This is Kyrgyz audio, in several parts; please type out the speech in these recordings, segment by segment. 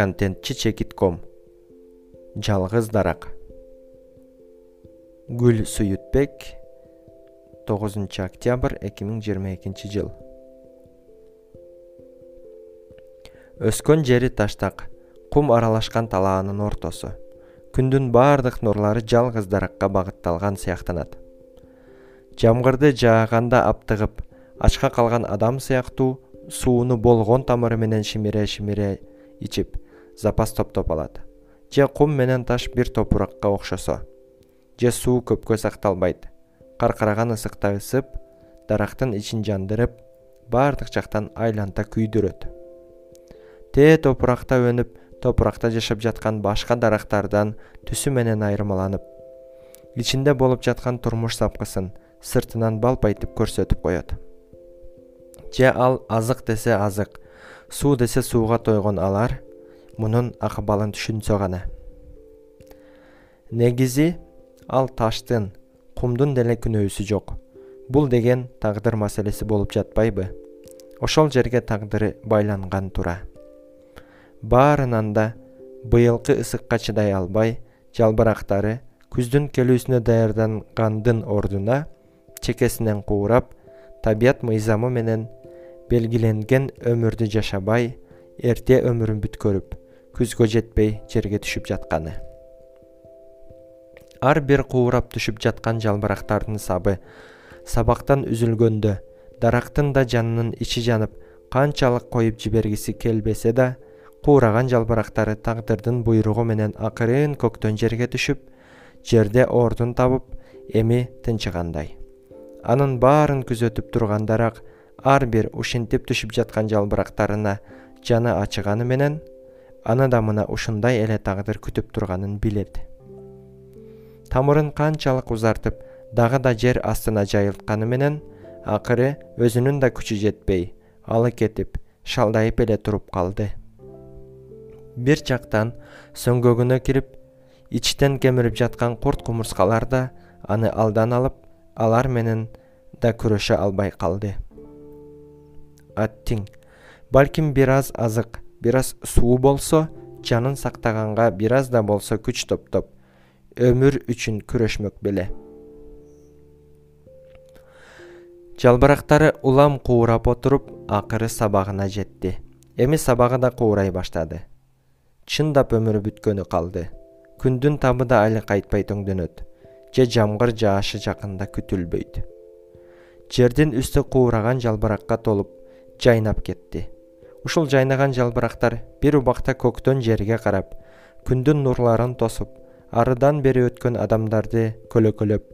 контентчи чекит ком. Жалгыз дарак. Гүл суютбек тогузунчу октябрь эки миң жыйырма экинчи жыл. Өскөн жери таштак кум аралашкан талаанын ортосу. Күндүн баардык нурлары жалгыз даракка багытталган сыяктанат. Жамгырды жааганда аптыгып ачка калган адам сыяктуу сууну болгон тамыры менен шимире шимире ичип запас топтоп алат. Же кум менен таш бир топуракка окшосо же суу көпкө сакталбайт. Каркыраган ысыкта ысып дарактын ичин жандырып баардык жактан айланта күйдүрөт. Тээ топуракта өнүп топуракта жашап жаткан башка дарактардан түсү менен айырмаланып ичинде болуп жаткан турмуш сапкысын сыртынан балпайтып көрсөтүп коет же ал азык десе азык суу десе сууга тойгон алар мунун акыбалын түшүнсө гана. Негизи ал таштын кумдун деле күнөөсү жок. Бул деген тагдыр маселеси болуп жатпайбы. Ошол жерге тагдыры байланган тура баарынан да быйылкы ысыкка чыдай албай жалбырактары күздүн келүүсүнө даярдангандын ордуна чекесинен куурап табият мыйзамы менен белгиленген өмүрдү жашабай эрте өмүрүн бүткөрүп күзгө жетпей жерге түшүп жатканы. Ар бир куурап түшүп жаткан жалбырактардын сабы сабактан үзүлгөндө дарактын да жанынын ичи жанып канчалык коюп жибергиси келбесе да куураган жалбырактары тагдырдын буйругу менен акырын көктөн жерге түшүп жерде ордун табып эми тынчыгандай. Анын баарын күзөтүп турган дарак ар бир ушинтип түшүп жаткан жалбырактарына жаны ачыганы менен аны да мына ушундай эле тагдыр күтүп турганын билет. Тамырын канчалык узартып дагы да жер астына жайылтканы менен акыры өзүнүн да күчү жетпей алы кетип шалдайып эле туруп калды. Бир жактан сөңгөгүнө кирип ичтен кемирип жаткан курт кумурскалар да аны алдан алып алар менен да күрөшө албай калды аттиң балким бир аз азык бир аз суу болсо жанын сактаганга бир аз да болсо күч топтоп өмүр үчүн күрөшмөк беле. Жалбырактары улам куурап отуруп акыры сабагына жетти. Эми сабагы да куурай баштады. Чындап өмүрү бүткөнү калды. Күндүн табы да али кайтпай төңдөнөт же жамгыр жаашы жакында күтүлбөйт. Жердин үстү куураган жалбыракка толуп жайнап кетти. Ушул жайнаган жалбырактар бир убакта көктөн жерге карап күндүн нурларын тосуп арыдан бери өткөн адамдарды көлөкөлөп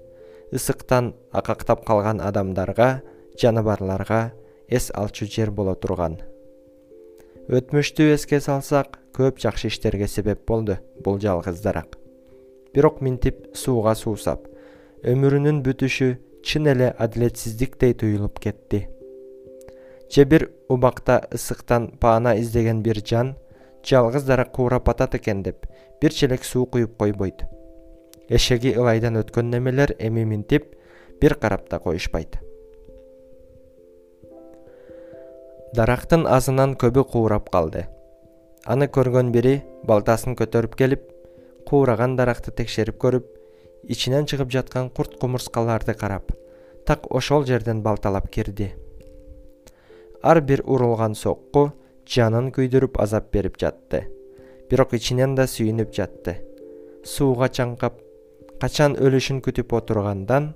ысыктан акактап калган адамдарга жаныбарларга эс алчу жер боло турган. Өтмүштү эске салсак көп жакшы иштерге себеп болду бул жалгыз дарак бирок минтип сууга суусап өмүрүнүн бүтүшү чын эле адилетсиздиктей туюлуп кетти же бир убакта ысыктан паана издеген бир жан жалгыз дарак куурап атат экен деп бир челек суу куюп койбойт. Эшеги ылайдан өткөн немелер эми минтип бир карап да коюшпайт. Дарактын азынан көбү куурап калды. Аны көргөн бири балтасын көтөрүп келип куураган даракты текшерип көрүп ичинен чыгып жаткан курт кумурскаларды карап так ошол жерден балталап кирди ар бир урулган сокку жанын күйдүрүп азап берип жатты. Бирок ичинен да сүйүнүп жатты. Сууга чаңкап качан өлүшүн күтүп отургандан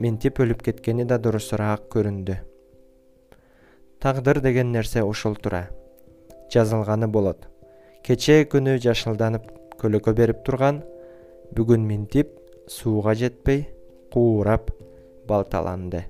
минтип өлүп кеткени да дурусураак көрүндү. Тагдыр деген нерсе ушул тура жазылганы болот. Кечээ күнү жашылданып көлөкө берип турган бүгүн минтип сууга жетпей куурап балталанды